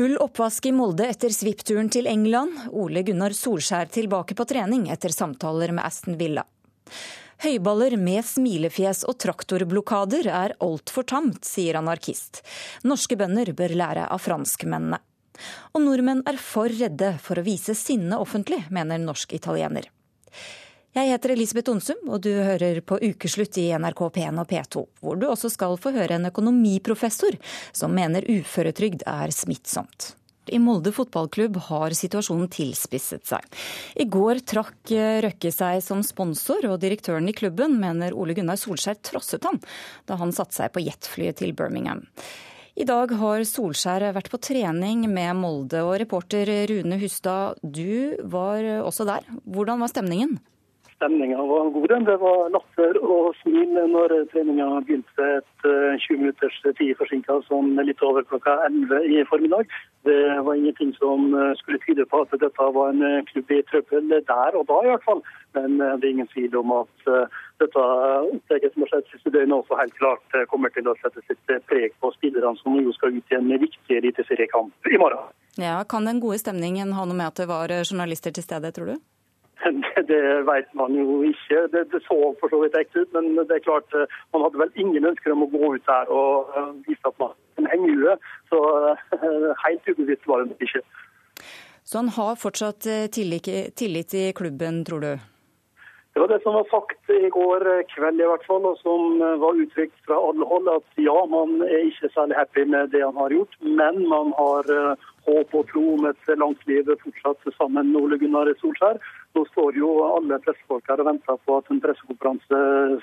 Full oppvask i Molde etter svippturen til England. Ole Gunnar Solskjær tilbake på trening etter samtaler med Aston Villa. Høyballer med smilefjes og traktorblokader er altfor tamt, sier anarkist. Norske bønder bør lære av franskmennene. Og nordmenn er for redde for å vise sinne offentlig, mener norsk-italiener. Jeg heter Elisabeth Onsum, og du hører på Ukeslutt i NRK P1 og P2, hvor du også skal få høre en økonomiprofessor som mener uføretrygd er smittsomt. I Molde fotballklubb har situasjonen tilspisset seg. I går trakk Røkke seg som sponsor, og direktøren i klubben mener Ole Gunnar Solskjær trosset han da han satte seg på jetflyet til Birmingham. I dag har Solskjær vært på trening med Molde, og reporter Rune Hustad, du var også der. Hvordan var stemningen? Stemninga var god. Det var latter og smil når treninga begynte et 20 minutters tid forsinka, sånn litt over klokka 11 i formiddag. Det var ingenting som skulle tyde på at dette var en klubb i trøbbel der og da, i hvert fall. Men det er ingen tvil om at dette opplegget som har skjedd siste døgnet, også helt klart kommer til å sette sitt preg på spillerne som jo skal ut i en viktig eliteseriekamp i morgen. Ja, Kan den gode stemningen ha noe med at det var journalister til stede, tror du? Det, det vet man jo ikke. Det, det, så for så vidt ekte ut, men det er klart, man hadde vel ingen ønsker om å gå ut der og vise at man kan henge i Så helt ubevisst var det ikke. Så han har fortsatt tillit, tillit i klubben, tror du? Det var det som var sagt i går kveld, i hvert fall, og som var uttrykt fra alle hold. At ja, man er ikke særlig happy med det han har gjort, men man har håp og tro om et langt liv fortsatt sammen med Ole Gunnar Solskjær. Nå står jo alle pressefolk her og venter på at en pressekonferanse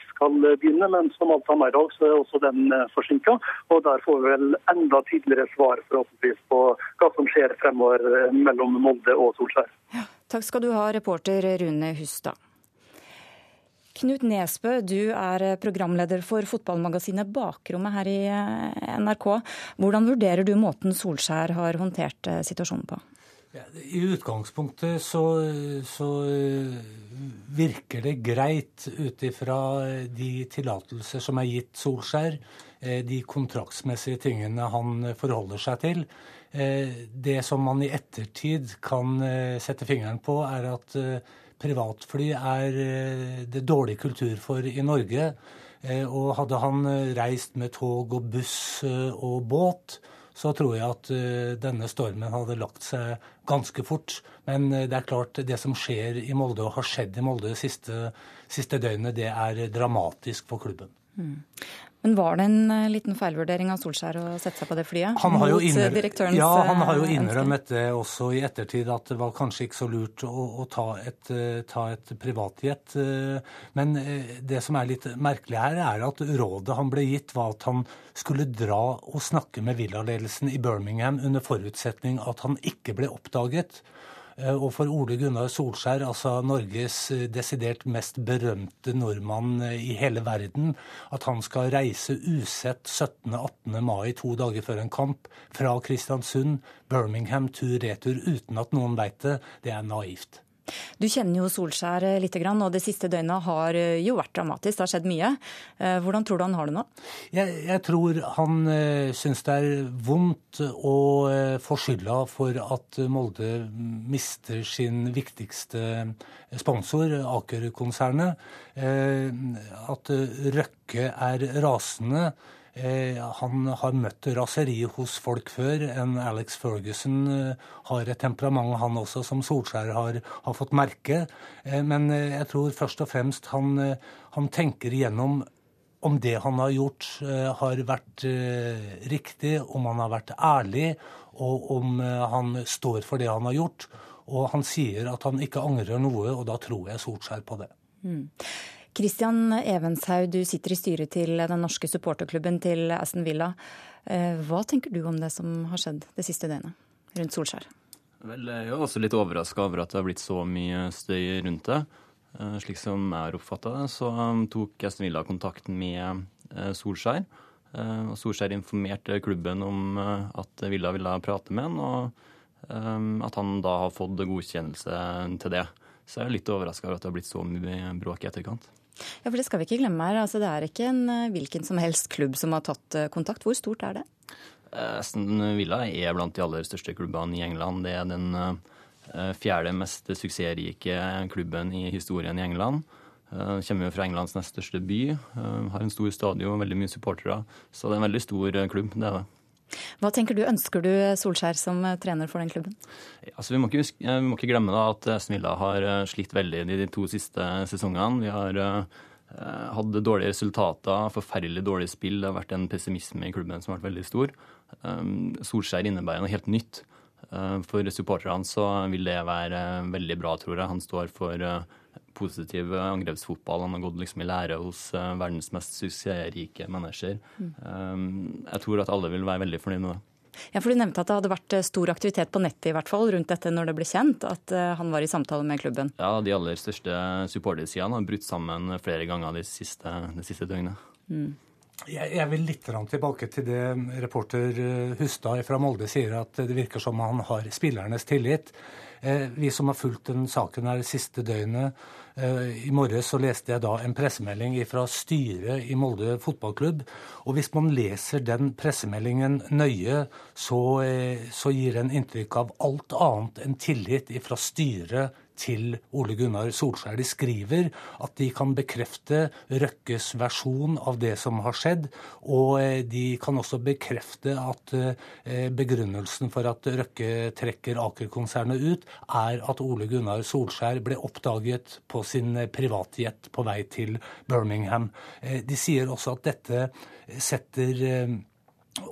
skal begynne, men som alt annet i dag, så er også den forsinka. Og der får vi vel enda tydeligere svar forhåpentligvis på hva som skjer fremover mellom Molde og Solskjær. Ja, takk skal du ha, reporter Rune Hustad. Knut Nesbø, du er programleder for fotballmagasinet Bakrommet her i NRK. Hvordan vurderer du måten Solskjær har håndtert situasjonen på? I utgangspunktet så, så virker det greit ut ifra de tillatelser som er gitt Solskjær, de kontraktsmessige tingene han forholder seg til. Det som man i ettertid kan sette fingeren på, er at privatfly er det dårlig kultur for i Norge. Og hadde han reist med tog og buss og båt, så tror jeg at denne stormen hadde lagt seg ganske fort. Men det er klart, det som skjer i Molde og har skjedd i Molde det siste, siste døgnet, det er dramatisk for klubben. Mm. Men var det en liten feilvurdering av Solskjær å sette seg på det flyet? Han har jo, innrøm... ja, han har jo innrømmet det også i ettertid, at det var kanskje ikke så lurt å, å ta et, ta et privatjet. Men det som er litt merkelig her, er at rådet han ble gitt, var at han skulle dra og snakke med villaledelsen i Birmingham under forutsetning at han ikke ble oppdaget. Og for Ole Gunnar Solskjær, altså Norges desidert mest berømte nordmann i hele verden, at han skal reise usett 17.-18. mai, to dager før en kamp, fra Kristiansund, Birmingham tur-retur uten at noen veit det, det er naivt. Du kjenner jo Solskjær litt, og det siste døgnet har jo vært dramatisk. Det har skjedd mye. Hvordan tror du han har det nå? Jeg, jeg tror han syns det er vondt å få skylda for at Molde mister sin viktigste sponsor, Aker-konsernet. At Røkke er rasende. Han har møtt raseri hos folk før. En Alex Ferguson har et temperament, han også, som Solskjær har, har fått merke. Men jeg tror først og fremst han, han tenker igjennom om det han har gjort, har vært riktig, om han har vært ærlig, og om han står for det han har gjort. Og han sier at han ikke angrer noe, og da tror jeg Solskjær på det. Mm. Kristian Evenshaug, du sitter i styret til den norske supporterklubben til Aston Villa. Hva tenker du om det som har skjedd det siste døgnet rundt Solskjær? Vel, jeg er også litt overraska over at det har blitt så mye støy rundt det. Slik som jeg har oppfatta det, så tok Aston Villa kontakt med Solskjær. Og Solskjær informerte klubben om at Villa ville prate med han, og at han da har fått godkjennelse til det. Så jeg er litt overraska over at det har blitt så mye bråk i etterkant. Ja, for Det skal vi ikke glemme her. Altså, det er ikke en hvilken som helst klubb som har tatt kontakt. Hvor stort er det? Aston Villa er blant de aller største klubbene i England. Det er den fjerde mest suksessrike klubben i historien i England. Kommer jo fra Englands nest største by. Har en stor stadion, veldig mye supportere. Så det er en veldig stor klubb, det er det. Hva tenker du, Ønsker du Solskjær som trener for den klubben? Altså, vi, må ikke, vi, må ikke, glemme at Villa har slitt veldig de to siste sesongene. Vi har uh, hatt dårlige resultater, forferdelig dårlig spill. Det har vært en pessimisme i klubben som har vært veldig stor. Um, Solskjær innebærer noe helt nytt. Uh, for supporterne så vil det være veldig bra, tror jeg. Han står for uh, positiv angrepsfotball. Han har gått liksom i lære hos uh, verdens mest suksessrike mennesker. Mm. Um, jeg tror at alle vil være veldig fornøyd med det. Ja, for Du nevnte at det hadde vært eh, stor aktivitet på nettet i hvert fall rundt dette når det ble kjent at uh, han var i samtale med klubben? Ja, de aller største supportersidene har brutt sammen flere ganger de siste, de siste døgnet. Mm. Jeg, jeg, vil litt tilbake til det reporter Hustad fra Molde sier, at det virker som han har spillernes tillit. Vi som har fulgt den saken her det siste døgnet, Eh, I morges så leste jeg da en pressemelding fra styret i Molde fotballklubb. Og hvis man leser den pressemeldingen nøye, så, eh, så gir den inntrykk av alt annet enn tillit fra styret til Ole Gunnar Solskjær. De skriver at de kan bekrefte Røkkes versjon av det som har skjedd, og eh, de kan også bekrefte at eh, begrunnelsen for at Røkke trekker Aker-konsernet ut, er at Ole Gunnar Solskjær ble oppdaget på sin privatjet på vei til Birmingham. Eh, de sier også at dette setter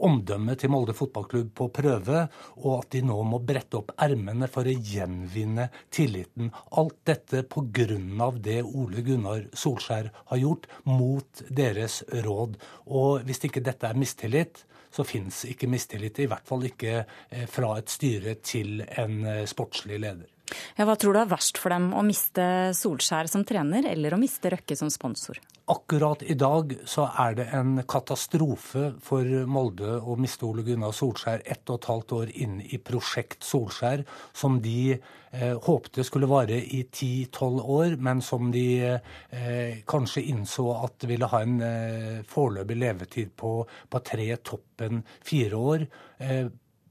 omdømmet til Molde fotballklubb på prøve, og at de nå må brette opp ermene for å gjenvinne tilliten. Alt dette pga. det Ole Gunnar Solskjær har gjort mot deres råd. Og hvis ikke dette er mistillit, så fins ikke mistillit. I hvert fall ikke eh, fra et styre til en eh, sportslig leder. Ja, hva tror du er verst for dem, å miste Solskjær som trener eller å miste Røkke som sponsor? Akkurat i dag så er det en katastrofe for Molde å miste Ole Gunnar Solskjær ett og et halvt år inn i Prosjekt Solskjær, som de eh, håpte skulle vare i ti-tolv år, men som de eh, kanskje innså at ville ha en eh, foreløpig levetid på, på tre, toppen fire år. Eh,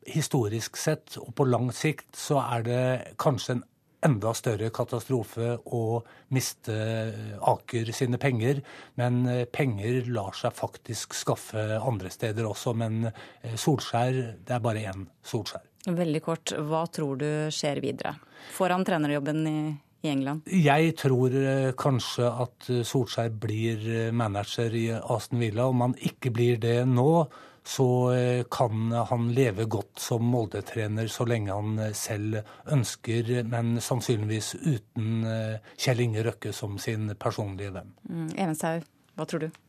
historisk sett og på lang sikt så er det kanskje en enda større katastrofe å miste Aker sine penger. Men eh, penger lar seg faktisk skaffe andre steder også. Men eh, Solskjær, det er bare én Solskjær. Veldig kort, hva tror du skjer videre? Får han trenerjobben i, England? Jeg tror eh, kanskje at Solskjær blir manager i Aston Villa. Om han ikke blir det nå, så eh, kan han leve godt som Molde-trener så lenge han eh, selv ønsker, men sannsynligvis uten eh, Kjell Inge Røkke som sin personlige venn. Mm, Evensaug, hva tror du?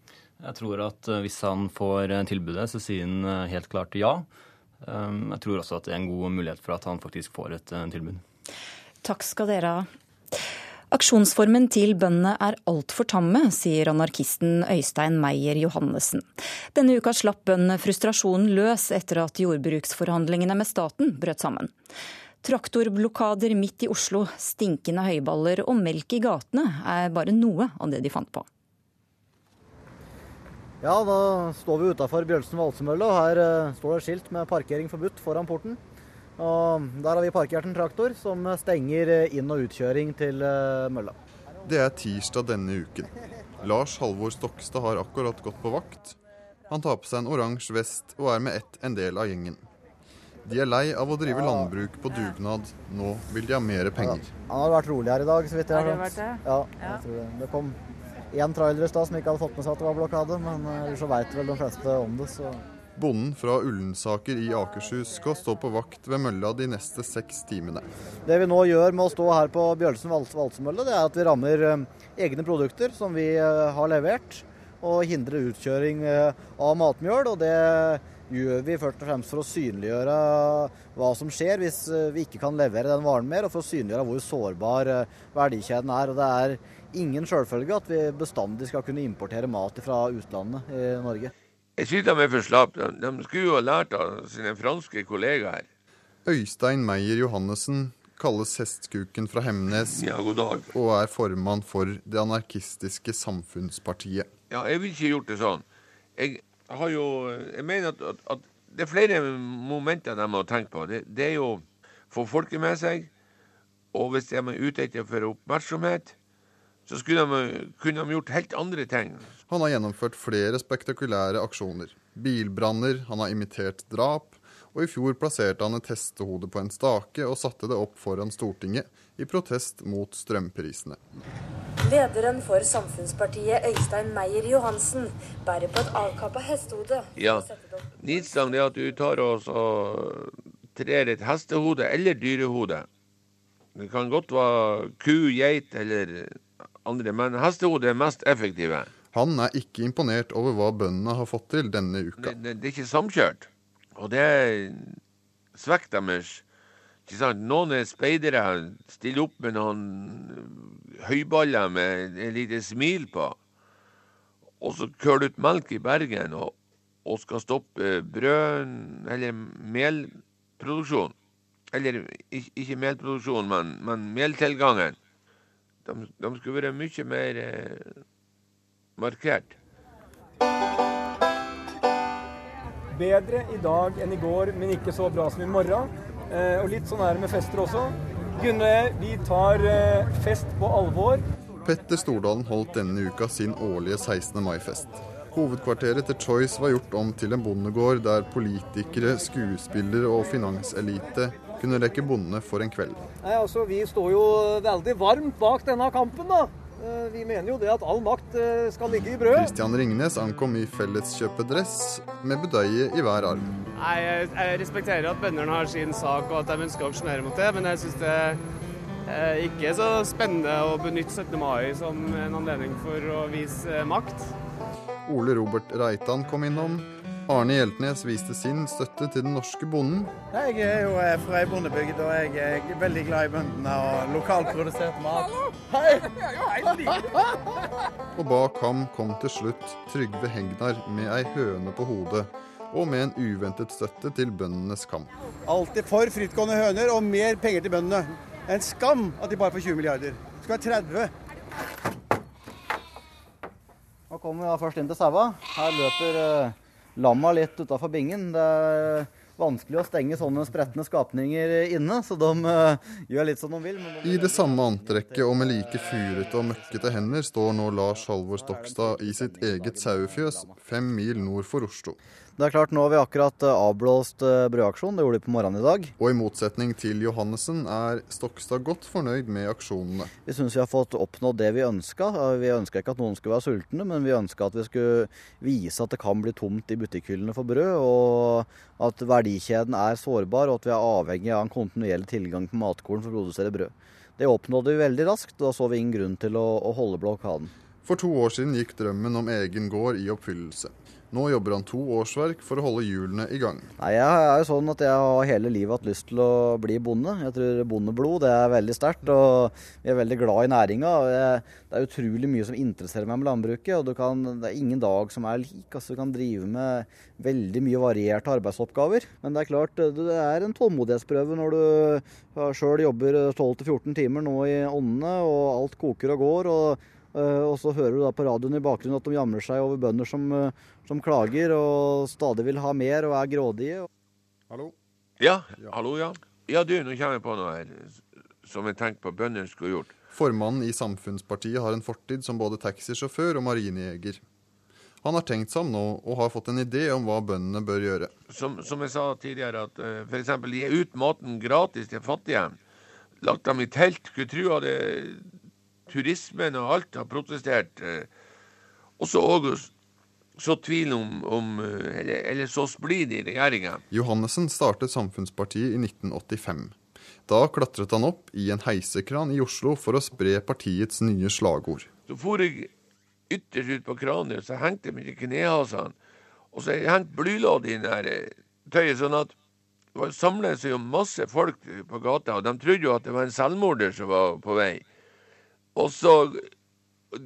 Jeg tror at hvis han får tilbudet, så sier han helt klart ja. Jeg tror også at det er en god mulighet for at han faktisk får et tilbud. Takk skal dere ha. Aksjonsformen til bøndene er altfor tamme, sier anarkisten Øystein Meyer Johannessen. Denne uka slapp bøndene frustrasjonen løs etter at jordbruksforhandlingene med staten brøt sammen. Traktorblokader midt i Oslo, stinkende høyballer og melk i gatene er bare noe av det de fant på. Ja, da står vi utafor Bjølsen valsemølle, og her uh, står det skilt med 'parkering forbudt' foran porten. Og der har vi parkert en traktor som stenger inn- og utkjøring til eh, mølla. Det er tirsdag denne uken. Lars Halvor Stokstad har akkurat gått på vakt. Han tar på seg en oransje vest og er med ett en del av gjengen. De er lei av å drive landbruk på dugnad. Nå vil de ha mer penger. Ja, han har vært rolig her i dag, så vidt jeg har skjønt. Ja, jeg tror det. det kom én trailer i stad som ikke hadde fått med seg at det var blokade, men uh, så veit vel de fleste om det, så Bonden fra Ullensaker i Akershus skal stå på vakt ved mølla de neste seks timene. Det vi nå gjør med å stå her på Bjølsen valsemølle, det er at vi rammer eh, egne produkter som vi eh, har levert, og hindrer utkjøring eh, av matmjøl. og det gjør vi først og fremst for å synliggjøre hva som skjer hvis vi ikke kan levere den varen mer, og for å synliggjøre hvor sårbar verdikjeden er. Og det er ingen selvfølge at vi bestandig skal kunne importere mat fra utlandet i Norge. Jeg synes de er for slappe. De, de skulle jo ha lært av sine franske kollegaer. Øystein Meyer Johannessen kalles hestkuken fra Hemnes ja, god dag. og er formann for det anarkistiske Samfunnspartiet. Ja, jeg vil ikke gjort det sånn. Jeg har jo Jeg mener at, at, at det er flere momenter de må tenke på. Det, det er jo få folket med seg. Og hvis de er ute etter for oppmerksomhet, så de, kunne de gjort helt andre ting. Han har gjennomført flere spektakulære aksjoner. Bilbranner, han har imitert drap, og i fjor plasserte han et hestehode på en stake og satte det opp foran Stortinget i protest mot strømprisene. Lederen for Samfunnspartiet, Øystein Meier Johansen, bærer på et avkappa hestehode. Ja, Nitsang er at du tar oss og trer et hestehode eller dyrehode. Det kan godt være ku, geit eller andre, men hestehode er mest effektive. Han er ikke imponert over hva bøndene har fått til denne uka. Det, det, det er ikke samkjørt. Og det svekker deres ikke sant? Noen er speidere, stiller opp med noen høyballer med et lite smil på. Og så køler ut melk i Bergen og, og skal stoppe brød eller melproduksjon. Eller ikke, melproduksjon, men, men meltilgangen. De, de, skulle være mye mer eh, markert. Bedre i dag enn i går, men ikke så bra som i morgen. Eh, og litt sånn er det med fester også. Gunne, vi tar eh, fest på alvor. Petter Stordalen holdt denne uka sin årlige 16. mai-fest. Hovedkvarteret til Choice var gjort om til en bondegård der politikere, skuespillere og finanselite kunne leke bonde for en kveld. Nei, altså, Vi står jo veldig varmt bak denne kampen, da. Eh, vi mener jo det at all makt eh, skal ligge i brød. Kristian Ringnes ankom i felleskjøpedress med budeie i hver arm. Nei, Jeg respekterer at bøndene har sin sak og at de ønsker å aksjonere mot det, men jeg syns det er ikke så spennende å benytte 17. mai som en anledning for å vise makt. Ole Robert Reitan kom innom. Arne Hjeltnes viste sin støtte til den norske bonden. Jeg er jo eh, fra ei bondebygd, og jeg er veldig glad i bøndene og lokalprodusert mat. Hei! og bak ham kom til slutt Trygve Hegnar med ei høne på hodet, og med en uventet støtte til bøndenes kamp. Alltid for frittgående høner og mer penger til bøndene. En skam at de bare får 20 milliarder. Det skal være 30. Nå kommer vi først inn til saua. Her løper uh lamma litt utafor bingen. Det er vanskelig å stenge sånne spretne skapninger inne, så de uh, gjør litt som de vil. De I det samme antrekket og med like furete og møkkete hender står nå Lars Halvor Stokstad i sitt eget sauefjøs fem mil nord for Oslo. Det er klart, Nå har vi akkurat eh, avblåst brødaksjonen, brødaksjon. Det gjorde vi på morgenen i dag. Og i motsetning til Johannessen er Stokstad godt fornøyd med aksjonene. Vi syns vi har fått oppnådd det vi ønska. Vi ønska ikke at noen skulle være sultne, men vi ønska at vi skulle vise at det kan bli tomt i butikkhyllene for brød. Og at verdikjeden er sårbar, og at vi er avhengig av en kontinuerlig tilgang på matkorn for å produsere brød. Det oppnådde vi veldig raskt, og da så vi ingen grunn til å, å holde blokaden. For to år siden gikk drømmen om egen gård i oppfyllelse. Nå jobber han to årsverk for å holde hjulene i gang. Nei, Jeg er jo sånn at jeg har hele livet hatt lyst til å bli bonde. Jeg tror bondeblod det er veldig sterkt, og vi er veldig glad i næringa. Det er utrolig mye som interesserer meg med landbruket, og kan, det er ingen dag som er lik. Altså, du kan drive med veldig mye varierte arbeidsoppgaver. Men det er klart, det er en tålmodighetsprøve når du sjøl jobber 12-14 timer nå i åndene, og alt koker og går. og og så hører du da på radioen i bakgrunnen at de jamrer seg over bønder som, eh, som, klager og stadig vil ha mer og er grådige. Hallo? Ja, hallo, ja. Ja, du, nå kommer jeg på noe her som jeg tenker på bøndene skulle gjort. Formannen i Samfunnspartiet har en fortid som både taxisjåfør og marinejeger. Han har tenkt seg om nå og har fått en idé om hva bøndene bør gjøre. Som, som jeg sa tidligere, at uh, f.eks. gi ut maten gratis til fattige. Lagt dem i telt. Skulle tro at det turismen og alt har protestert. Eh, også August så tvil om, om eh, eller, eller, så splid i regjeringa. Johannessen startet Samfunnspartiet i 1985. Da klatret han opp i en heisekran i Oslo for å spre partiets nye slagord. Så for jeg ytterst ut på kranen, så hengte jeg meg i knehasene. Og så hengte blylodd i eh, tøyet, sånn at det samlet seg jo masse folk på gata, og de trodde jo at det var en selvmorder som var på vei. Og så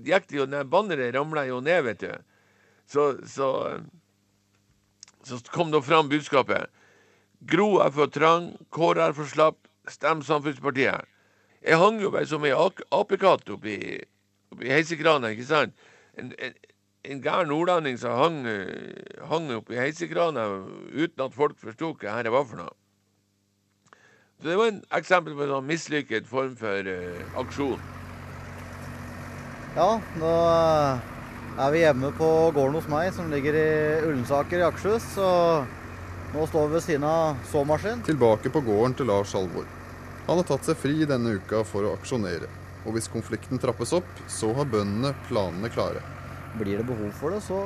gikk det jo ned Banneret ramla jo ned, vet du. Så, så, så kom det fram budskapet. Gro er for trang, Kåre er for slapp, stem Samfunnspartiet. Jeg hang jo bare som ei apekatt oppi, oppi heisekrana, ikke sant? En, en, en gæren nordlending som hang, hang oppi heisekrana uten at folk forsto hva dette var for noe. Så Det var en eksempel på en sånn mislykket form for uh, aksjon. Ja, nå er vi hjemme på gården hos meg, som ligger i Ullensaker i Akershus. Så nå står vi ved siden av såmaskin. Tilbake på gården til Lars Halvor. Han har tatt seg fri denne uka for å aksjonere. Og hvis konflikten trappes opp, så har bøndene planene klare. Blir det behov for det, så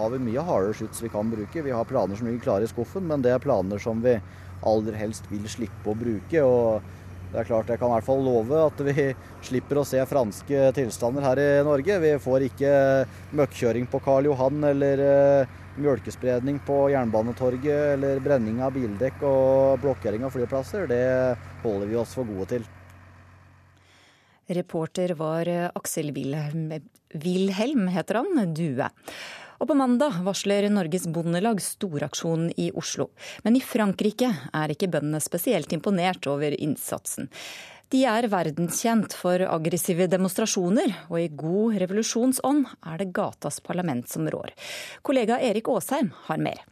har vi mye hardere skyts vi kan bruke. Vi har planer som ligger klare i skuffen, men det er planer som vi aller helst vil slippe å bruke. og det er klart Jeg kan i hvert fall love at vi slipper å se franske tilstander her i Norge. Vi får ikke møkkjøring på Karl Johan eller uh, mjølkespredning på Jernbanetorget eller brenning av bildekk og blokkering av flyplasser. Det holder vi oss for gode til. Reporter var Aksel Wilhelm, Wilhelm heter han, Due. Og på mandag varsler Norges Bondelag storaksjon i Oslo. Men i Frankrike er ikke bøndene spesielt imponert over innsatsen. De er verdenskjent for aggressive demonstrasjoner, og i god revolusjonsånd er det gatas parlament som rår. Kollega Erik Aasheim har mer.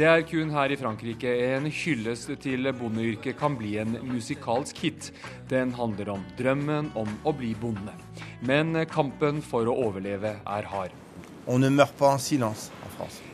Det er kun her i Frankrike en hyllest til bondeyrket kan bli en musikalsk hit. Den handler om drømmen om å bli bonde. Men kampen for å overleve er hard. On ne meurt pas en silence.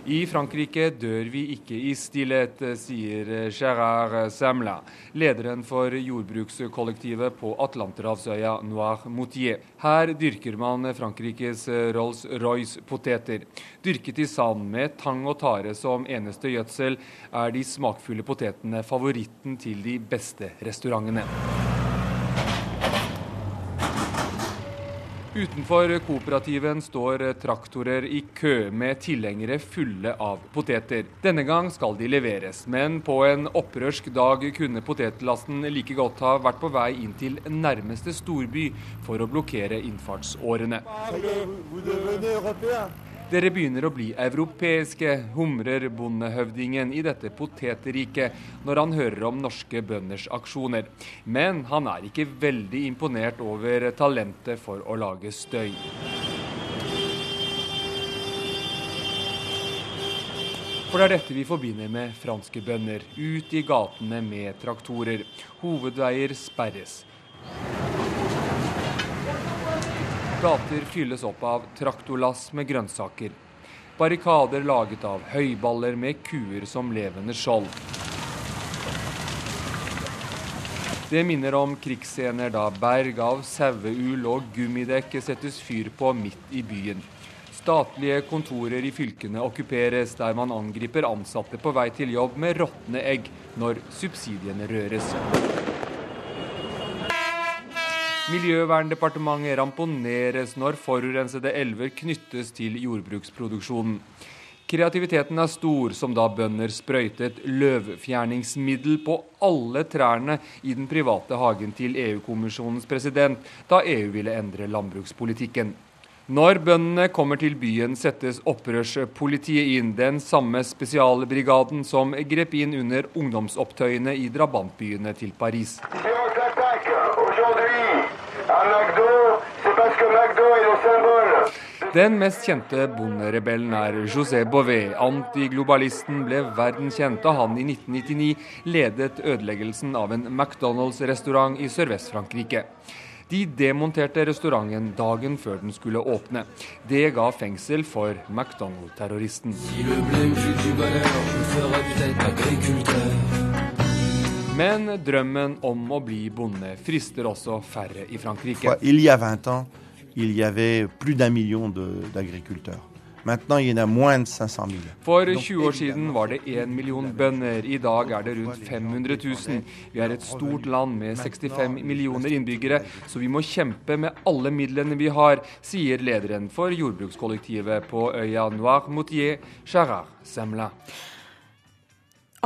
I Frankrike dør vi ikke i stillhet, sier Gérard Samla, lederen for jordbrukskollektivet på Atlanterhavsøya Noir-Moutier. Her dyrker man Frankrikes Rolls-Royce-poteter. Dyrket i sand med tang og tare som eneste gjødsel, er de smakfulle potetene favoritten til de beste restaurantene. Utenfor kooperativen står traktorer i kø med tilhengere fulle av poteter. Denne gang skal de leveres, men på en opprørsk dag kunne potetlasten like godt ha vært på vei inn til nærmeste storby for å blokkere innfartsårene. Dere begynner å bli europeiske, humrer bondehøvdingen i dette potetriket når han hører om norske bønders aksjoner. Men han er ikke veldig imponert over talentet for å lage støy. For det er dette vi forbinder med franske bønder. Ut i gatene med traktorer. Hovedveier sperres. Gater fylles opp av traktorlass med grønnsaker. Barrikader laget av høyballer med kuer som levende skjold. Det minner om krigsscener da berg av saueull og gummidekke settes fyr på midt i byen. Statlige kontorer i fylkene okkuperes der man angriper ansatte på vei til jobb med råtne egg når subsidiene røres. Miljøverndepartementet ramponeres når forurensede elver knyttes til jordbruksproduksjonen. Kreativiteten er stor, som da bønder sprøytet løvfjerningsmiddel på alle trærne i den private hagen til EU-kommisjonens president, da EU ville endre landbrukspolitikken. Når bøndene kommer til byen, settes opprørspolitiet inn, den samme spesialbrigaden som grep inn under ungdomsopptøyene i drabantbyene til Paris. Den mest kjente bonderebellen er José Bové. Antiglobalisten ble verdenskjent da han i 1999 ledet ødeleggelsen av en McDonald's-restaurant i Sørvest-Frankrike. De demonterte restauranten dagen før den skulle åpne. Det ga fengsel for McDonald-terroristen. Men drømmen om å bli bonde frister også færre i Frankrike. Il y a 20 ans, il y en a moins de 500 000. For 20 år siden var det 1 million bønder. I dag er det rundt 500 000. Vi er et stort land med 65 millioner innbyggere, så vi må kjempe med alle midlene vi har, sier lederen for jordbrukskollektivet på øya Noir-Moutier, Gérard Semla.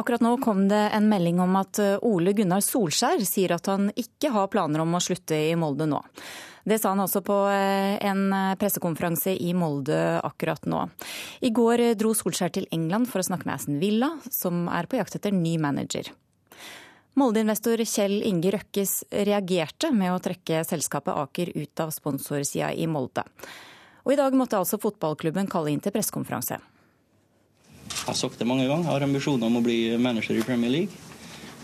Akkurat nå kom det en melding om at eh, Ole Gunnar Solskjær sier at han ikke har planer om å slutte i Molde nå. Det sa han også på eh, en eh, pressekonferanse i Molde akkurat nå. I går dro Solskjær til England for å snakke med Aston Villa, som er på jakt etter ny manager. Molde-investor Kjell Inge Røkkes reagerte med å trekke selskapet Aker ut av sponsorsida i Molde. Og i dag måtte altså fotballklubben kalle inn til pressekonferanse. Jeg har sagt det mange ganger, jeg har ambisjoner om å bli manager i Premier League.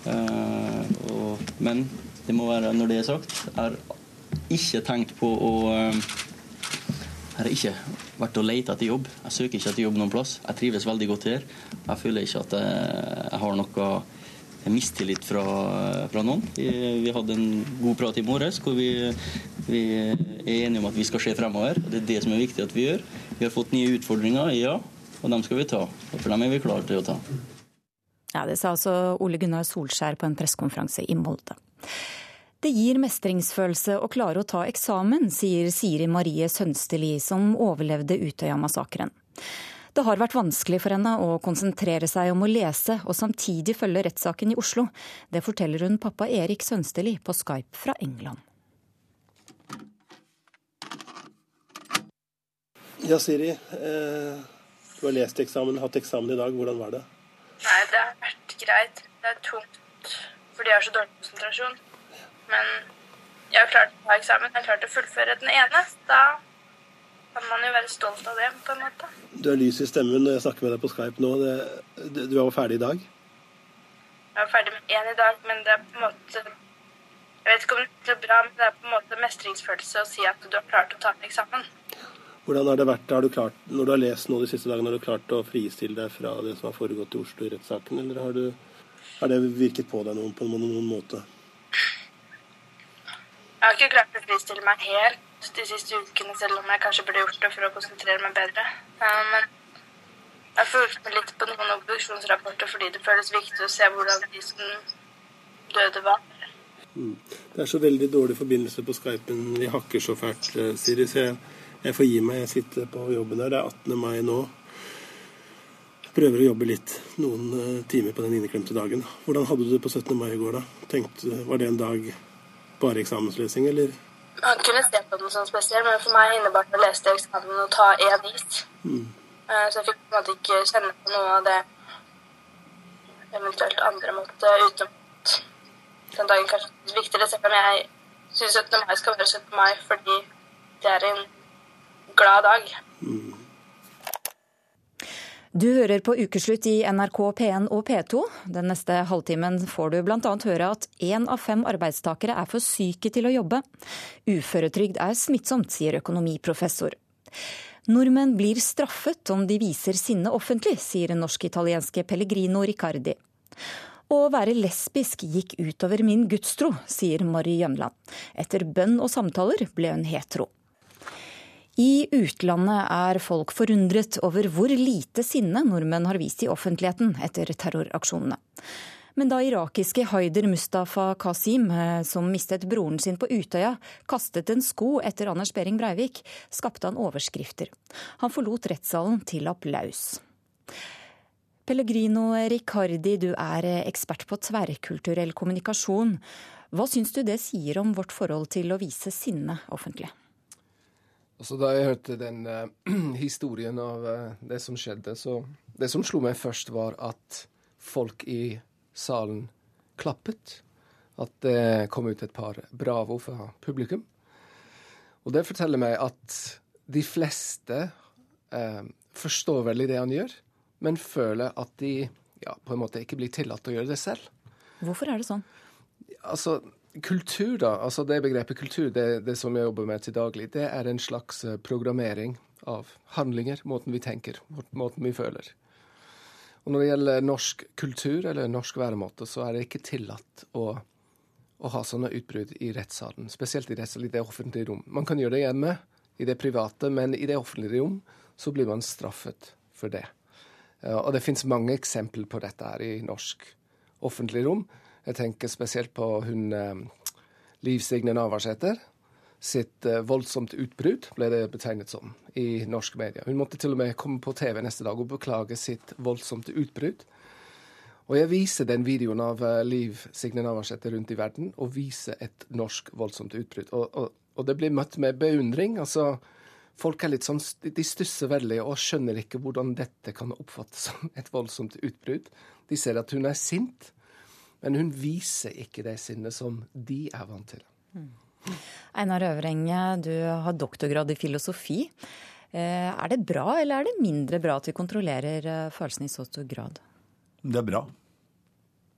Og, men det må være når det er sagt. Jeg har ikke tenkt på å uh, Jeg har ikke vært og lett etter jobb. Jeg søker ikke etter jobb noen plass. Jeg trives veldig godt her. Jeg føler ikke at jeg har noe mistillit fra, fra noen. Vi, vi, hadde en god prat i morges hvor vi, vi, er enige om at vi skal se fremover. Det er det som er viktig at vi gjør. Vi har fått nye utfordringer, ja, og dem skal vi ta. For dem er vi klare til å ta. Ja, Det sa altså Ole Gunnar Solskjær på en pressekonferanse i Molde. Det gir mestringsfølelse å klare å ta eksamen, sier Siri Marie Sønsteli, som overlevde Utøya-massakren. Det har vært vanskelig for henne å konsentrere seg om å lese og samtidig følge rettssaken i Oslo. Det forteller hun pappa Erik Sønsteli på Skype fra England. Ja, Siri. Eh, du har lest eksamen, hatt eksamen i dag. Hvordan var det? Nei, det har vært greit. Det er tungt fordi jeg har så dårlig konsentrasjon. Men jeg har klart å ta eksamen. Jeg har klart å fullføre den ene. Da kan man jo være stolt av det, på en måte. Du har lys i stemmen når jeg snakker med deg på Skype nå. Det, du er jo ferdig i dag? Jeg er ferdig med én i dag, men det er på en måte Jeg vet ikke om det er bra, men det er på en måte mestringsfølelse å si at du har klart å ta en eksamen. Hvordan har det vært, har du klart, Når du har lest nå de siste dagene, har du klart å fristille deg fra det som har foregått i Oslo i rettssaken, eller har, du, har, det virket på deg noen, på noen, noen måte? Jeg har ikke klart å fristille meg helt de siste ukene, selv om jeg kanskje burde gjort det for å konsentrere meg bedre. Men jeg har fulgt med litt på noen obduksjonsrapporter fordi det føles viktig å se hvordan de som døde, var. Mm. Det er så veldig dårlig forbindelse på Skypen. Vi hakker så fælt, eh, Siri. Så jeg, jeg får gi meg. Jeg sitter på jobben her. Det er 18. mai nå. Jeg prøver å jobbe litt noen eh, timer på den inneklemte dagen. Hvordan hadde du det på 17. mai i går, da? Tenkte, var det en dag bare eksamensløsning, eller? Man kunne se på den som spesiell, men for meg innebar det å lese til eksamen og ta én is. Mm. Eh, så jeg fikk på en måte ikke kjenne på noe av det eventuelt andre måtte utenom den dagen kanskje er viktigere, selv om jeg syns 17. mai skal være 17. mai fordi det er en glad dag. Mm. Du hører på Ukeslutt i NRK P1 og P2. Den neste halvtimen får du bl.a. høre at én av fem arbeidstakere er for syke til å jobbe. Uføretrygd er smittsomt, sier økonomiprofessor. Nordmenn blir straffet om de viser sinne offentlig, sier norsk-italienske Pellegrino Riccardi. Å være lesbisk gikk utover min gudstro, sier Mari Jønland. Etter bønn og samtaler ble hun hetero. I utlandet er folk forundret over hvor lite sinne nordmenn har vist i offentligheten etter terroraksjonene. Men da irakiske Haider Mustafa Qasim, eh, som mistet broren sin på Utøya, kastet en sko etter Anders Behring Breivik, skapte han overskrifter. Han forlot rettssalen til applaus. Pellegrino Riccardi, du er ekspert på tverrkulturell kommunikasjon. Hva syns du det sier om vårt forhold til å vise sinne offentlig? Altså, da jeg hørte den uh, historien av uh, det som skjedde, så Det som slo meg først, var at folk i salen klappet. At det kom ut et par bravo fra publikum. Og det forteller meg at de fleste uh, forstår veldig det han gjør, men føler at de ja, på en måte ikke blir tillatt å gjøre det selv. Hvorfor er det sånn? Altså, kultur, da, altså det begrepet kultur, det, det, som jeg jobber med til daglig, det er en slags eh, programmering av handlinger, måten vi tenker, måten vi føler. Og når det gjelder norsk kultur eller norsk væremåte, så er det ikke tillatt å, å ha sånne utbrudd i rettssalen. Spesielt i, rettssalen, i det offentlige rom. Man kan gjøre det hjemme, i det private, men i det offentlige rom så blir man straffet for det. Og det finnes mange eksempler på dette her i norsk offentlig rom. Jeg tenker spesielt på hun eh, Liv Signe Navarsete. Sitt eh, voldsomt utbrudd, ble det betegnet som i norske medier. Hun måtte til og med komme på TV neste dag og beklage sitt voldsomt utbrudd. Og jeg viser den videoen av eh, Liv Signe Navarsete rundt i verden, og viser et norsk voldsomt utbrudd. Og, og, og, det blir møtt med beundring. altså Folk er litt sånn, de stusser veldig og skjønner ikke hvordan dette kan oppfattes som et voldsomt utbrudd. De ser at hun er sint, Men hun viser ikke det sinnet som de er vant til. Einar Øvrenge, du har doktorgrad i filosofi. Eh, er det bra eller er det mindre bra at vi kontrollerer eh, følelsene i så stor grad? Det er bra.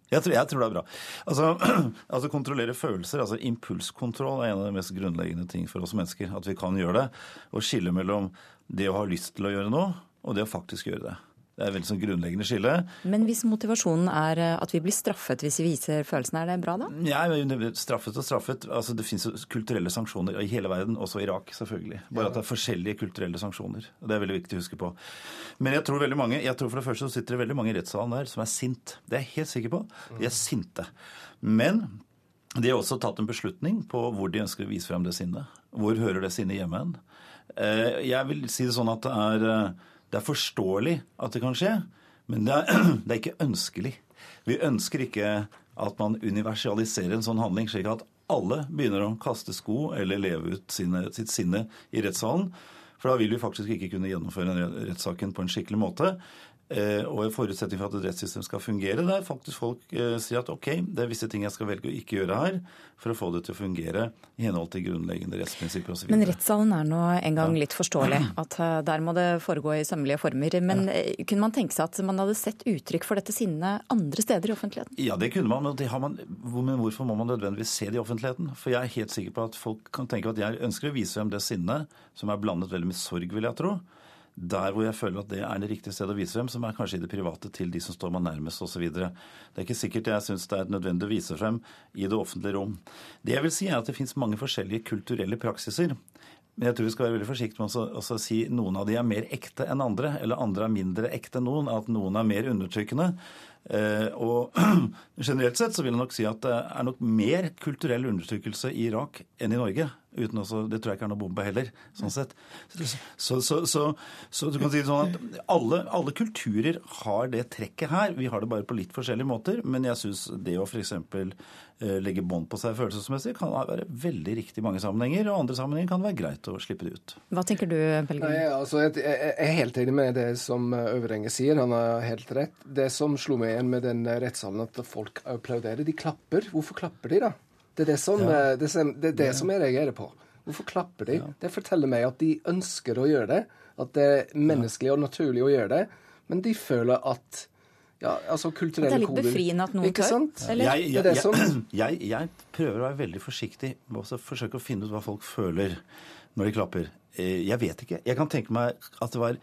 Jeg tror, jeg tror det er bra. Altså, altså Kontrollere følelser, altså impulskontroll, er en av de mest grunnleggende ting for oss mennesker. At vi kan gjøre det. Og skille mellom det å ha lyst til å gjøre noe, og det å faktisk gjøre det. Det er et veldig sånn grunnleggende skille. Men hvis motivasjonen er eh, at vi blir straffet hvis vi viser følelsene, er det bra da? Ja, straffet og straffet. Altså, det jo kulturelle sanksjoner i hele verden, også Irak selvfølgelig. Bare at det er forskjellige kulturelle sanksjoner. Det er veldig viktig å huske på. Men jeg tror veldig mange, jeg tror for det første så sitter det veldig mange i rettssalen der som er sint. Det er jeg helt sikker på. De er sinte. Men de har også tatt en beslutning på hvor de ønsker å vise frem det sinnet. Hvor hører det sinnet hjemme hen? Eh, jeg vil si det sånn at det er eh, det er forståelig at det kan skje, men det er, det er, ikke ønskelig. Vi ønsker ikke at man universaliserer en sånn handling, slik at alle begynner å kaste sko eller leve ut sine, sitt sinne i rettssalen. For da vil vi faktisk ikke kunne gjennomføre rettssaken på en skikkelig måte. Eh, og en forutsetning for at et rettssystem skal fungere, der faktisk folk eh, sier at ok, det er visse ting jeg skal velge å ikke gjøre her for å få det til å fungere i henhold til grunnleggende rettsprinsipper osv. Men rettssalen er nå en gang litt forståelig, at eh, der må det foregå i sømmelige former. Men ja. kunne man tenke seg at man hadde sett uttrykk for dette sinnet andre steder i offentligheten? Ja, det kunne man, men, man, men hvorfor må man nødvendigvis se det i offentligheten? For jeg er helt sikker på at folk kan tenke at jeg ønsker å vise frem det sinnet som er blandet veldig med sorg, vil jeg tro der hvor jeg føler at det er det riktige stedet å vise frem, som er kanskje i det private til de som står meg nærmest osv. Det er ikke sikkert jeg syns det er nødvendig å vise frem i det offentlige rom. Det jeg vil si er at det fins mange forskjellige kulturelle praksiser. Men jeg tror vi skal være veldig forsiktige med å, også si noen av de er mer ekte enn andre, eller andre er mindre ekte enn noen, at noen er mer undertrykkende. Eh, og generelt sett så vil jeg nok si at det er nok mer kulturell undertrykkelse i Irak enn i Norge. Uten også, det tror jeg ikke er noe bombe heller, sånn sett. Så, så, så, så, du kan si det sånn at alle, alle, kulturer har det trekket her. Vi har det bare på litt forskjellige måter. Men jeg syns det å f.eks. Eh, legge bånd på seg følelsesmessig kan være veldig riktig i mange sammenhenger. Og andre sammenhenger kan det være greit å slippe det ut. Hva tenker du, Pelgrim? Altså, jeg, jeg, er helt enig med det som Øverenge sier. Han har helt rett. Det som slo meg igjen med den rettssalen, at folk applauderer. De klapper. Hvorfor klapper de, da? Det er det som, ja. Eh, det, det, det som jeg reagerer på. Hvorfor klapper de? Ja. Det forteller meg at de ønsker å gjøre det. At det er menneskelig og naturlig å gjøre det. Men de føler at ja, altså kulturelle koder Det er litt befriende at noen tør? Eller? Jeg, jeg, jeg, sånn? jeg, prøver å være veldig forsiktig med å forsøke å finne ut hva folk føler når de klapper. Eh, jeg vet ikke. Jeg kan tenke meg at det var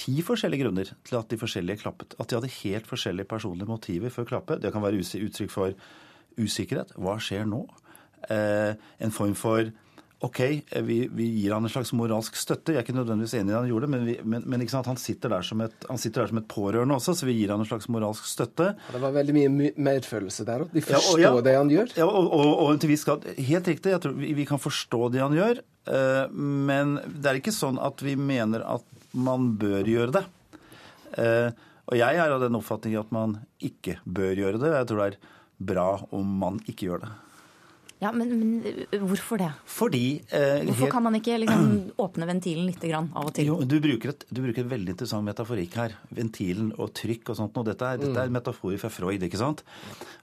ti forskjellige grunner til at de forskjellige klappet. At de hadde helt forskjellige personlige motiver for å klappe. Det kan være uttrykk for usikkerhet. Hva skjer nå? Eh, en form for OK, eh, vi, vi, gir han en slags moralsk støtte. Jeg er ikke nødvendigvis enig i det han gjorde, men, vi, men, men han, sitter et, han, sitter der som et, pårørende også, så vi gir han en slags moralsk støtte. Ja, det var veldig mye medfølelse der òg. De forstår ja, og, ja, det han gjør. Ja, og, og, og til viss grad Helt riktig, jeg tror vi, vi, kan forstå det han gjør. Eh, men det er ikke sånn at vi mener at man bør gjøre det. Eh, og jeg er av den oppfatning at man ikke bør gjøre det. Jeg tror det er bra om man ikke gjør det. Ja, men, men hvorfor det? Fordi eh, Hvorfor kan man ikke liksom, åpne ventilen litt grann, av og til? Jo, du bruker, et, du bruker et veldig interessant metaforikk her. Ventilen og trykk og sånt. Og dette, er, dette er mm. metaforer fra Freud. ikke sant?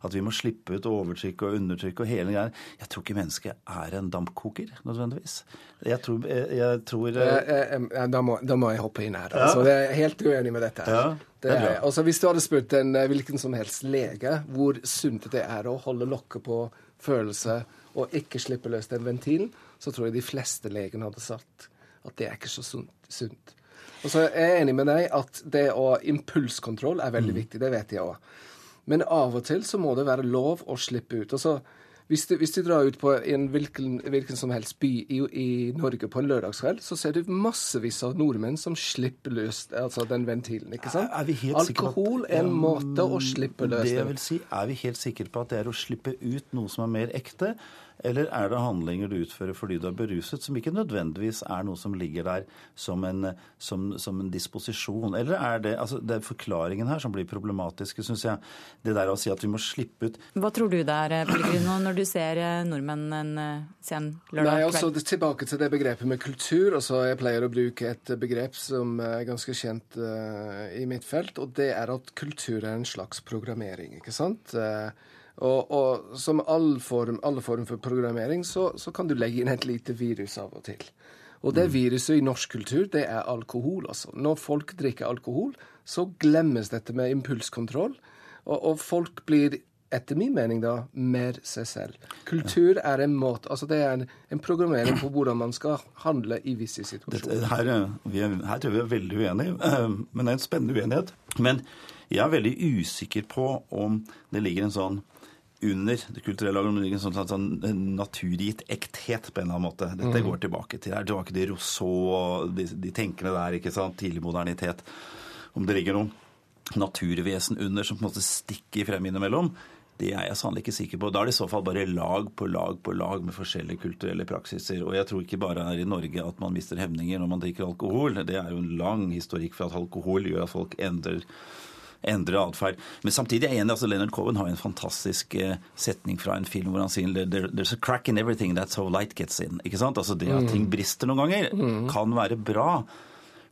At vi må slippe ut overtrykk og undertrykk og hele greia. Jeg tror ikke mennesket er en dampkoker, nødvendigvis. Jeg tror, jeg, jeg tror eh, da, må, da, må, jeg hoppe inn her. Altså, ja. Jeg er helt uenig med dette. Ja. Det er, altså, hvis du hadde spurt en hvilken som helst lege hvor sunt det er å holde lokket på følelse og ikke slippe løs den ventilen, så tror jeg de fleste legene hadde sagt at det er ikke så sunt. Og så er jeg enig med deg at det å impulskontroll er veldig mm. viktig. Det vet jeg òg. Men av og til så må det være lov å slippe ut. Og så hvis du, hvis du, drar ut på en hvilken, hvilken som helst by i, i, Norge på en lørdagskveld, så ser du massevis av nordmenn som slipper løs altså den ventilen. ikke sant? Er, er Alkohol er en måte å slippe løs det. vil si, Er vi helt sikre på at det er å slippe ut noe som er mer ekte? Eller er det handlinger du utfører fordi du er beruset, som ikke nødvendigvis er noe som ligger der som en, som, som en disposisjon? Eller er det altså det er forklaringen her som blir problematiske, syns jeg. Det der å si at vi må slippe ut Hva tror du det er, Pellegrino, når du ser eh, nordmenn en eh, sen lørdag Nei, også altså, Tilbake til det begrepet med kultur. Altså, jeg pleier å bruke et begrep som er ganske kjent uh, i mitt felt, og det er at kultur er en slags programmering. ikke sant? Uh, Og, og som all form, alle form for programmering, så, så, kan du legge inn et lite virus av og til. Og det mm. viruset i norsk kultur, det er alkohol, altså. Når folk drikker alkohol, så glemmes dette med impulskontroll. Og, og folk blir etter min mening da, mer seg selv. Kultur er en måte, altså det er en, en programmering på hvordan man skal handle i visse situasjoner. Dette, her, er, her, tror jeg vi er veldig uenige, men det er en spennende uenighet. Men jeg er veldig usikker på om det ligger en sånn under det kulturelle ligger en sånn, sånn, sånn naturgitt ekthet på en eller annen måte. Dette mm. går tilbake til, tilbake til Rousseau og de, de tenkende der, ikke sant, tidlig modernitet. Om det ligger noe naturvesen under som på en måte stikker frem innimellom, det er jeg sannelig ikke sikker på. Da er det i så fall bare lag på lag på lag med forskjellige kulturelle praksiser. Og jeg tror ikke bare her i Norge at man mister hemninger når man drikker alkohol. Det er jo en lang historikk for at alkohol gjør at folk endrer endre atferd. Men samtidig er jeg enig. altså Leonard Cohen har en fantastisk eh, setning fra en film hvor han sier There's a crack in everything, that's how light gets in. Ikke sant? Altså Det at ting mm. brister noen ganger, mm. kan være bra.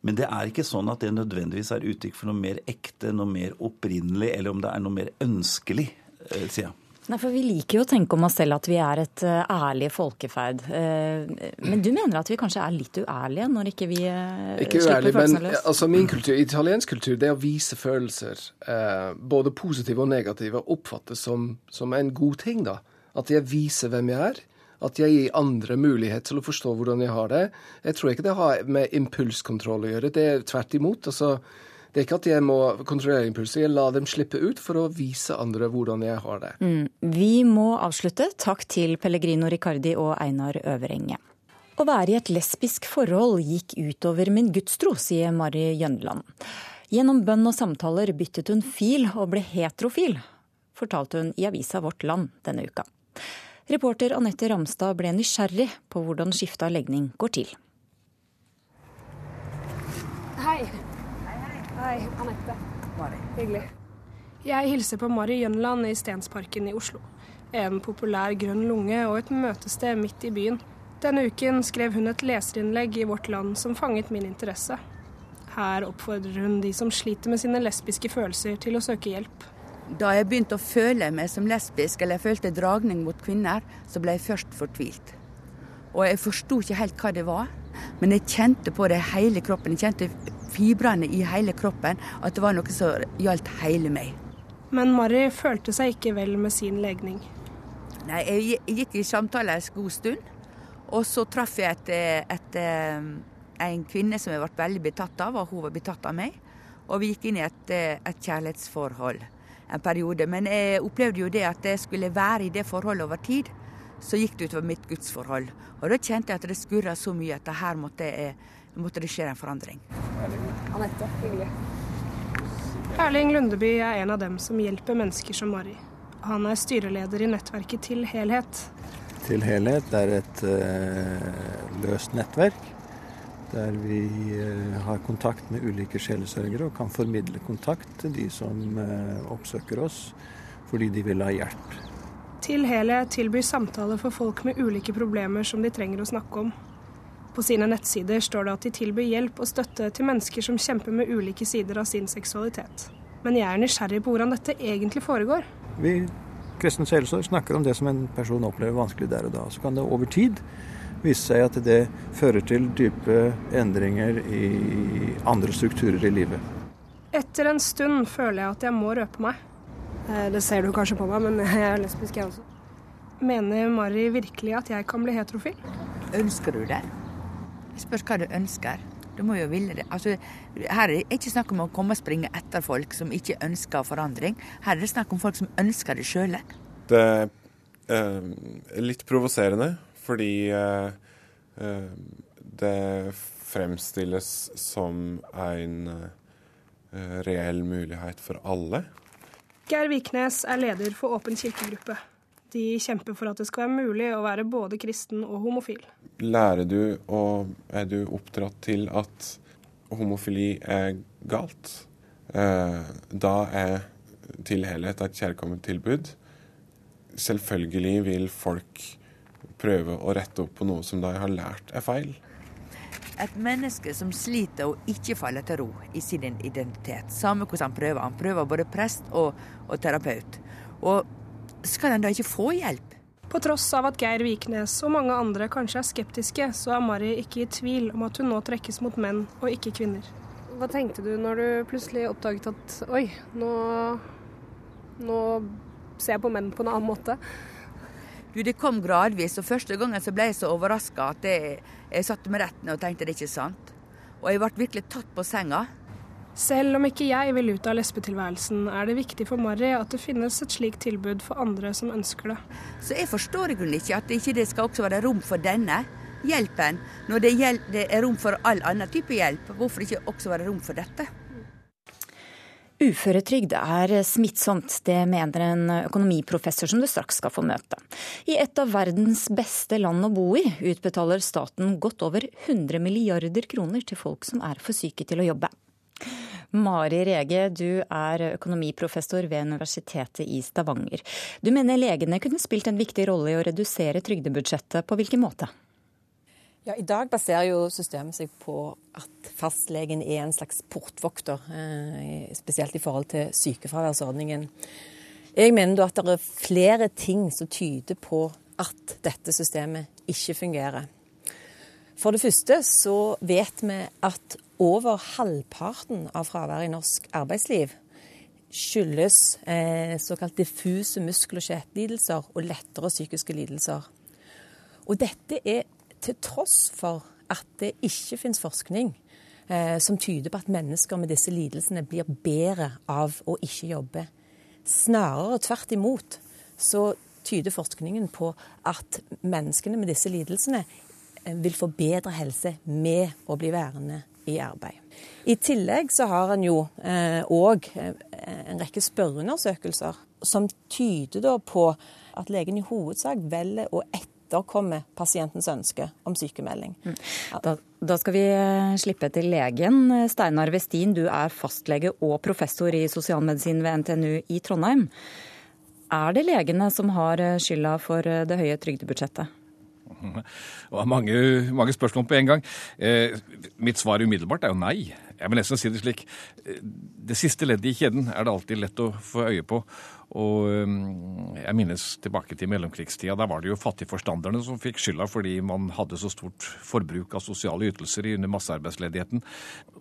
Men det er ikke sånn at det nødvendigvis er uttrykk for noe mer ekte, noe mer opprinnelig, eller om det er noe mer ønskelig. Eh, sier jeg. Nei, for Vi liker jo å tenke om oss selv at vi er et uh, ærlig folkeferd. Uh, men du mener at vi kanskje er litt uærlige når ikke vi uh, ikke slipper følelsene løs? Altså min kultur, Italiensk kultur, det å vise følelser, både positive og negative, oppfattes som, som, en god ting. da. At jeg viser hvem jeg er. At jeg gir andre mulighet til å forstå hvordan jeg har det. Jeg tror ikke det har med impulskontroll å gjøre. Det er tvert imot. altså det er ikke at jeg må kontrollere impulser, jeg lar dem slippe ut for å vise andre hvordan jeg har det. Mm. Vi må avslutte. Takk til Pellegrino Riccardi og Einar Øverenge. Å være i et lesbisk forhold gikk utover min gudstro, sier Mari Jønland. Gjennom bønn og samtaler byttet hun fil og ble heterofil, fortalte hun i avisa Vårt Land denne uka. Reporter Anette Ramstad ble nysgjerrig på hvordan skifte av legning går til. Hei. Hei, Anette. Mari. Hyggelig. Jeg hilser på Mari Jønland i Stensparken i Oslo. En populær grønn lunge og et møtested midt i byen. Denne uken skrev hun et leserinnlegg i Vårt Land som fanget min interesse. Her oppfordrer hun de som sliter med sine lesbiske følelser, til å søke hjelp. Da jeg begynte å føle meg som lesbisk, eller jeg følte dragning mot kvinner, så ble jeg først fortvilt. Og jeg forsto ikke helt hva det var, men jeg kjente på det hele kroppen. Jeg kjente fibrene i hele kroppen, at det var noe som gjaldt hele meg. Men Mari følte seg ikke vel med sin legning. Nei, jeg gikk i samtale en god stund. Og så traff jeg et, et, eh, en kvinne som jeg ble veldig betatt av, og hun var betatt av meg. Og vi gikk inn i et, et kjærlighetsforhold en periode. Men jeg opplevde jo det at jeg skulle være i det forholdet over tid. Så gikk det utover mitt gudsforhold. Og da kjente jeg at det skurra så mye at her måtte, jeg, måtte det skje en forandring. Anette, hyggelig. Erling Lundeby er en av dem som hjelper mennesker som Mari. Han er styreleder i nettverket Til helhet. Til helhet er et uh, løst nettverk der vi uh, har kontakt med ulike sjelesørgere og kan formidle kontakt til de som uh, oppsøker oss fordi de vil ha hjelp. Til helhet tilbyr samtaler for folk med ulike problemer som de trenger å snakke om. På sine nettsider står det at de tilbyr hjelp og støtte til mennesker som kjemper med ulike sider av sin seksualitet. Men jeg er nysgjerrig på hvordan dette egentlig foregår. Vi kristne sjelesorg snakker om det som en person opplever vanskelig der og da. Så kan det over tid vise seg at det fører til dype endringer i andre strukturer i livet. Etter en stund føler jeg at jeg må røpe meg. Eh, det ser du kanskje på meg, men jeg er lesbisk, jeg også. Mener Mari virkelig at jeg kan bli heterofil? Ønsker du det? Spørs hva du ønsker. Du må jo ville det. Altså, her er det ikke snakk om å komme og springe etter folk som ikke ønsker forandring. Her er det snakk om folk som ønsker det sjøle. Det er eh, litt provoserende, fordi eh, eh, det fremstilles som en eh, reell mulighet for alle. Geir Viknes er leder for Åpen kirkegruppe. De kjemper for at det skal være mulig å være både kristen og homofil. Lærer du og er du oppdratt til at homofili er galt? Eh, da er tilhelhet et kjærkomment tilbud. Selvfølgelig vil folk prøve å rette opp på noe som de har lært er feil. Et menneske som sliter og ikke faller til ro i sin identitet, samme hvordan han prøver. Han prøver både prest og, og terapeut. Og skal en da ikke få hjelp? På tross av at Geir Viknes og mange andre kanskje er skeptiske, så er Mari ikke i tvil om at hun nå trekkes mot menn og ikke kvinner. Hva tenkte du når du plutselig oppdaget at oi, nå, nå ser jeg på menn på en annen måte? Du, Det kom gradvis, og første gangen så ble jeg så overraska at jeg, jeg satte meg rett ned og tenkte det er ikke sant. Og jeg ble virkelig tatt på senga. Selv om ikke jeg vil ut av lesbetilværelsen, er det viktig for Marry at det finnes et slikt tilbud for andre som ønsker det. Så jeg forstår i grunnen ikke at det ikke skal også være rom for denne hjelpen. Når det, det er rom for all annen type hjelp, hvorfor ikke også være rom for dette? Uføretrygd er smittsomt, det mener en økonomiprofessor som du straks skal få møte. I et av verdens beste land å bo i utbetaler staten godt over 100 milliarder kroner til folk som er for syke til å jobbe. Mari Rege, du er økonomiprofessor ved Universitetet i Stavanger. Du mener legene kunne spilt en viktig rolle i å redusere trygdebudsjettet. På hvilken måte? Ja, I dag baserer jo systemet seg på at fastlegen er en slags portvokter, eh, spesielt i forhold til sykefraværsordningen. Jeg mener da at det er flere ting som tyder på at dette systemet ikke fungerer. For det første så vet vi at over halvparten av fraværet i norsk arbeidsliv skyldes eh, såkalt diffuse muskel- og skjelettlidelser og lettere psykiske lidelser. Og dette er til tross for at det ikke finnes forskning eh, som tyder på at mennesker med disse lidelsene blir bedre av å ikke jobbe. Snarere tvert imot så tyder forskningen på at menneskene med disse lidelsene eh, vil få bedre helse med å bli værende i arbeid. I tillegg så har en jo òg eh, eh, en rekke spørreundersøkelser som tyder da på at legen i hovedsak velger å etterkomme pasientens ønske om sykemelding. Mm. Da, da, skal vi eh, slippe til legen. Steinar Westin, du er fastlege og professor i sosialmedisin ved NTNU i Trondheim. Er det legene som har skylda for det høye trygdebudsjettet? Og mange, mange spørsmål på en gang. Eh, mitt svar umiddelbart er jo nei. Jeg vil nesten si det slik. Eh, det siste leddet i kjeden er det alltid lett å få øye på. Og eh, jeg minnes tilbake til mellomkrigstida. Da var det jo fattigforstanderne som fikk skylda fordi man hadde så stort forbruk av sosiale ytelser under massearbeidsledigheten.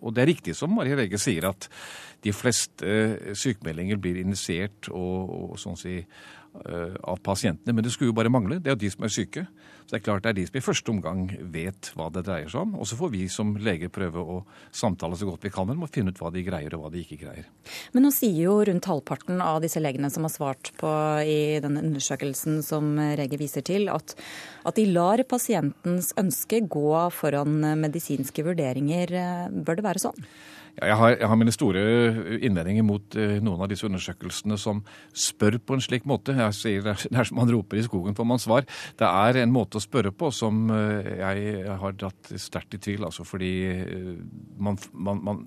Og det er riktig som Marie Rege sier, at de fleste eh, sykemeldinger blir initiert og, og sånn si av pasientene. Men det skulle jo bare mangle. Det er jo de som er syke. Så det er klart det er de som i første omgang vet hva det dreier seg om. Og så får vi som leger prøve å samtale så godt vi kan med dem og finne ut hva de greier og hva de ikke greier. Men nå sier jo rundt halvparten av disse legene som har svart på i denne undersøkelsen som Rege viser til, at, at de lar pasientens ønske gå foran medisinske vurderinger. Bør det være sånn? Jeg har, jeg har, mine store innvendinger mot uh, noen av disse undersøkelsene som spør på en slik måte. Jeg sier Det er som man roper i skogen får man svar. Det er en måte å spørre på som uh, jeg har dratt sterkt i tvil. Altså fordi man, man, man,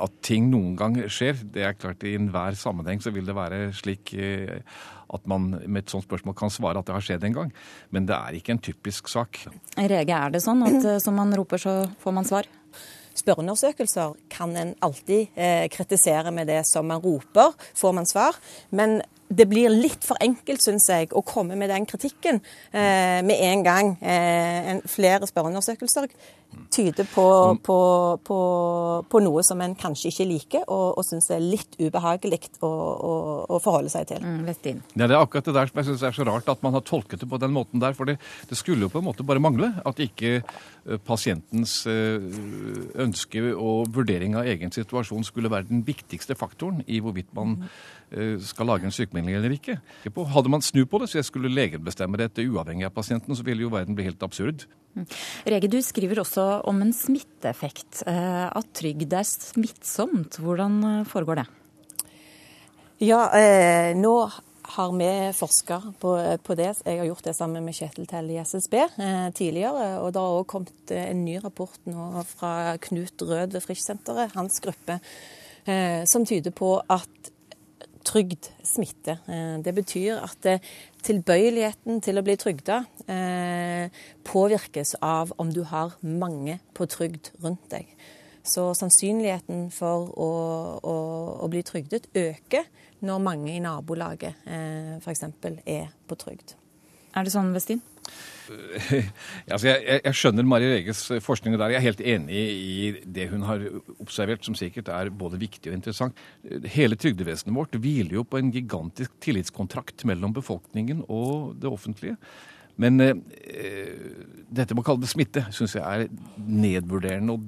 At ting noen gang skjer, det er klart i enhver sammenheng så vil det være slik at man med et sånt spørsmål kan svare at det har skjedd en gang. Men det er ikke en typisk sak. Rege, er det sånn at som man roper, så får man svar? Spørreundersøkelser kan en alltid eh, kritisere med det som man roper, får man svar. Men det blir litt for enkelt, syns jeg, å komme med den kritikken eh, med en gang. Eh, en, flere spørreundersøkelser tyder på, på, på, på, noe som en kanskje ikke liker, og, og syns er litt ubehagelig å, å, å, forholde seg til. Mm, ja, det er akkurat det der som jeg syns er så rart, at man har tolket det på den måten der. For det, det skulle jo på en måte bare mangle at ikke eh, pasientens eh, ønske og vurdering av egen situasjon skulle være den viktigste faktoren i hvorvidt man eh, skal lage en sykemelding eller ikke. Hadde man snu på det, så jeg skulle legen bestemme dette uavhengig av pasienten, så ville jo verden bli helt absurd. Mm. Rege, du skriver også om en smitteeffekt. Eh, at trygd er smittsomt. Hvordan eh, foregår det? Ja, eh, nå har vi forska på, på, det. Jeg har gjort det sammen med Kjetil Tell i SSB eh, tidligere. Og det har òg kommet en ny rapport nå fra Knut Rød ved Frischsenteret, hans gruppe, eh, som tyder på at trygd smitte. Eh, det betyr at eh, tilbøyeligheten til å bli trygda eh, påvirkes av om du har mange på trygd rundt deg. Så sannsynligheten for å, å, å bli trygdet, øker når mange i nabolaget eh, f.eks. er på trygd. Er det sånn, Westin? altså jeg, jeg, skjønner Mari Reges forskning der. Jeg er helt enig i det hun har observert, som sikkert er både viktig og interessant. Hele trygdevesenet vårt hviler jo på en gigantisk tillitskontrakt mellom befolkningen og det offentlige. Men eh, dette med å kalle det smitte syns jeg er nedvurderende og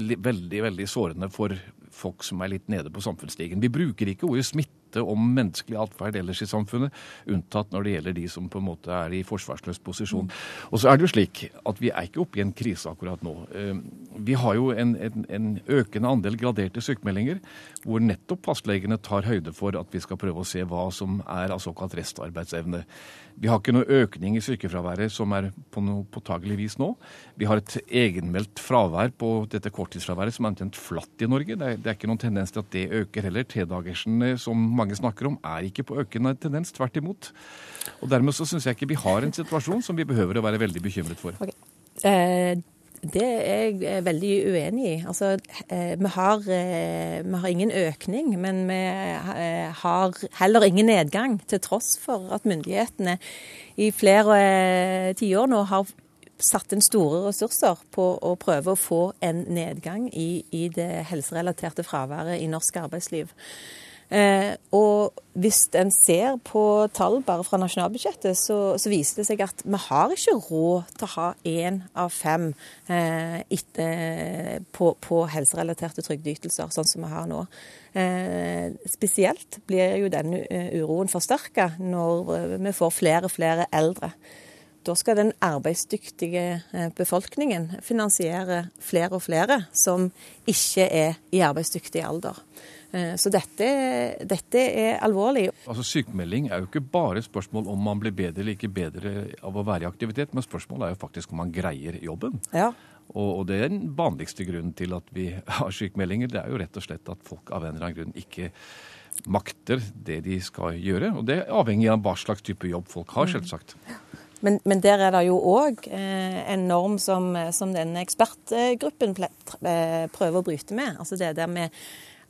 veldig, veldig sårende for folk som er litt nede på samfunnsstigen. Vi bruker ikke ordet smitte om menneskelig atferd ellers i samfunnet, unntatt når det gjelder de som på en måte er i forsvarsløs posisjon. Og så er det jo slik at vi er ikke oppe i en krise akkurat nå. Eh, vi har jo en, en, en økende andel graderte sykemeldinger, hvor nettopp fastlegene tar høyde for at vi skal prøve å se hva som er av såkalt restarbeidsevne. Vi har ikke noe økning i sykefraværet som er på noe påtagelig vis nå. Vi har et egenmeldt fravær på dette korttidsfraværet som er omtrent flatt i Norge. Det er, det er, ikke noen tendens til at det øker heller. T-dagersene som mange snakker om, er ikke på økende tendens. Tvert imot. Og dermed så syns jeg ikke vi har en situasjon som vi behøver å være veldig bekymret for. Okay. Eh, det er jeg veldig uenig i. Altså, eh, vi, har, eh, vi har ingen økning, men vi eh, har heller ingen nedgang, til tross for at myndighetene i flere tiår nå har satt inn store ressurser på å prøve å få en nedgang i, i det helserelaterte fraværet i norsk arbeidsliv. Eh, og hvis en ser på tall bare fra nasjonalbudsjettet, så, så, viser det seg at vi har ikke råd til å ha én av fem eh, etter, på, på, helserelaterte trygdeytelser, sånn som vi har nå. Eh, spesielt blir jo denne eh, uroen forsterka når eh, vi får flere og flere eldre. Da skal den arbeidsdyktige eh, befolkningen finansiere flere og flere som ikke er i arbeidsdyktig alder. Eh, så dette, dette, er alvorlig. Altså Sykemelding er jo ikke bare spørsmål om man blir bedre eller ikke bedre av å være i aktivitet, men spørsmålet er jo faktisk om man greier jobben. Ja. Og, det er den vanligste grunnen til at vi har sykemeldinger. Det er jo rett og slett at folk av en eller annen grunn ikke makter det de skal gjøre. Og det er avhengig av hva slags type jobb folk har, selvsagt. Men, men, der er det jo òg eh, en norm som, som denne ekspertgruppen eh, prøver å bryte med. Altså det der med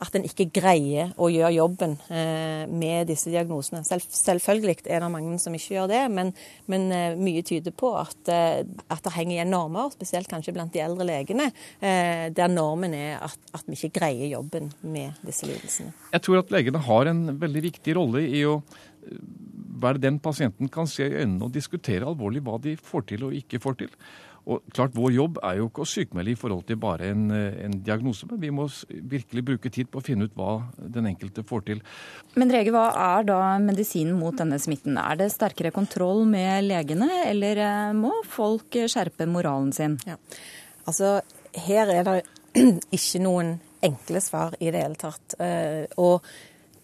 at en ikke greier å gjøre jobben eh, med disse diagnosene. Selv, selvfølgelig er det mange som ikke gjør det, men, men eh, mye tyder på at, eh, at, det henger igjen normer, spesielt kanskje blant de eldre legene, der normen er at, at, vi ikke greier jobben med disse lidelsene. Jeg tror at legene har en veldig viktig rolle i å være den pasienten kan se i øynene og diskutere alvorlig hva de får til og ikke får til. Og klart, Vår jobb er jo ikke å sykmelde i forhold til bare en, eh, en, diagnose, men vi må virkelig bruke tid på å finne ut hva den enkelte får til. Men Rege, hva er da medisinen mot denne smitten? Er det sterkere kontroll med legene, eller eh, må folk skjerpe moralen sin? Ja. Altså, her er det ikke noen enkle svar i det hele tatt. Eh, og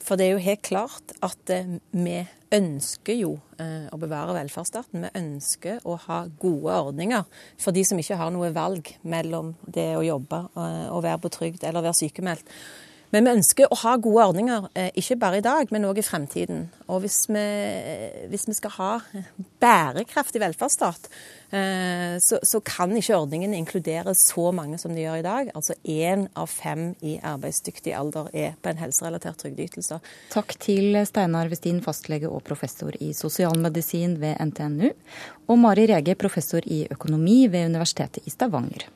for det er jo helt klart at vi ønsker jo eh, å bevare velferdsstaten. Vi ønsker å ha gode ordninger for de som ikke har noe valg mellom det å jobbe eh, og være på trygd eller være sykemeldt. Men vi ønsker å ha gode ordninger, eh, ikke bare i dag, men òg i fremtiden. Og hvis vi, hvis vi, skal ha bærekraftig velferdsstat, eh, så, så, kan ikke ordningene inkludere så mange som de gjør i dag. Altså én av fem i arbeidsdyktig alder er på en helserelatert trygdeytelse. Takk til Steinar Westin, fastlege og professor i sosialmedisin ved NTNU, og Mari Rege, professor i økonomi ved Universitetet i Stavanger.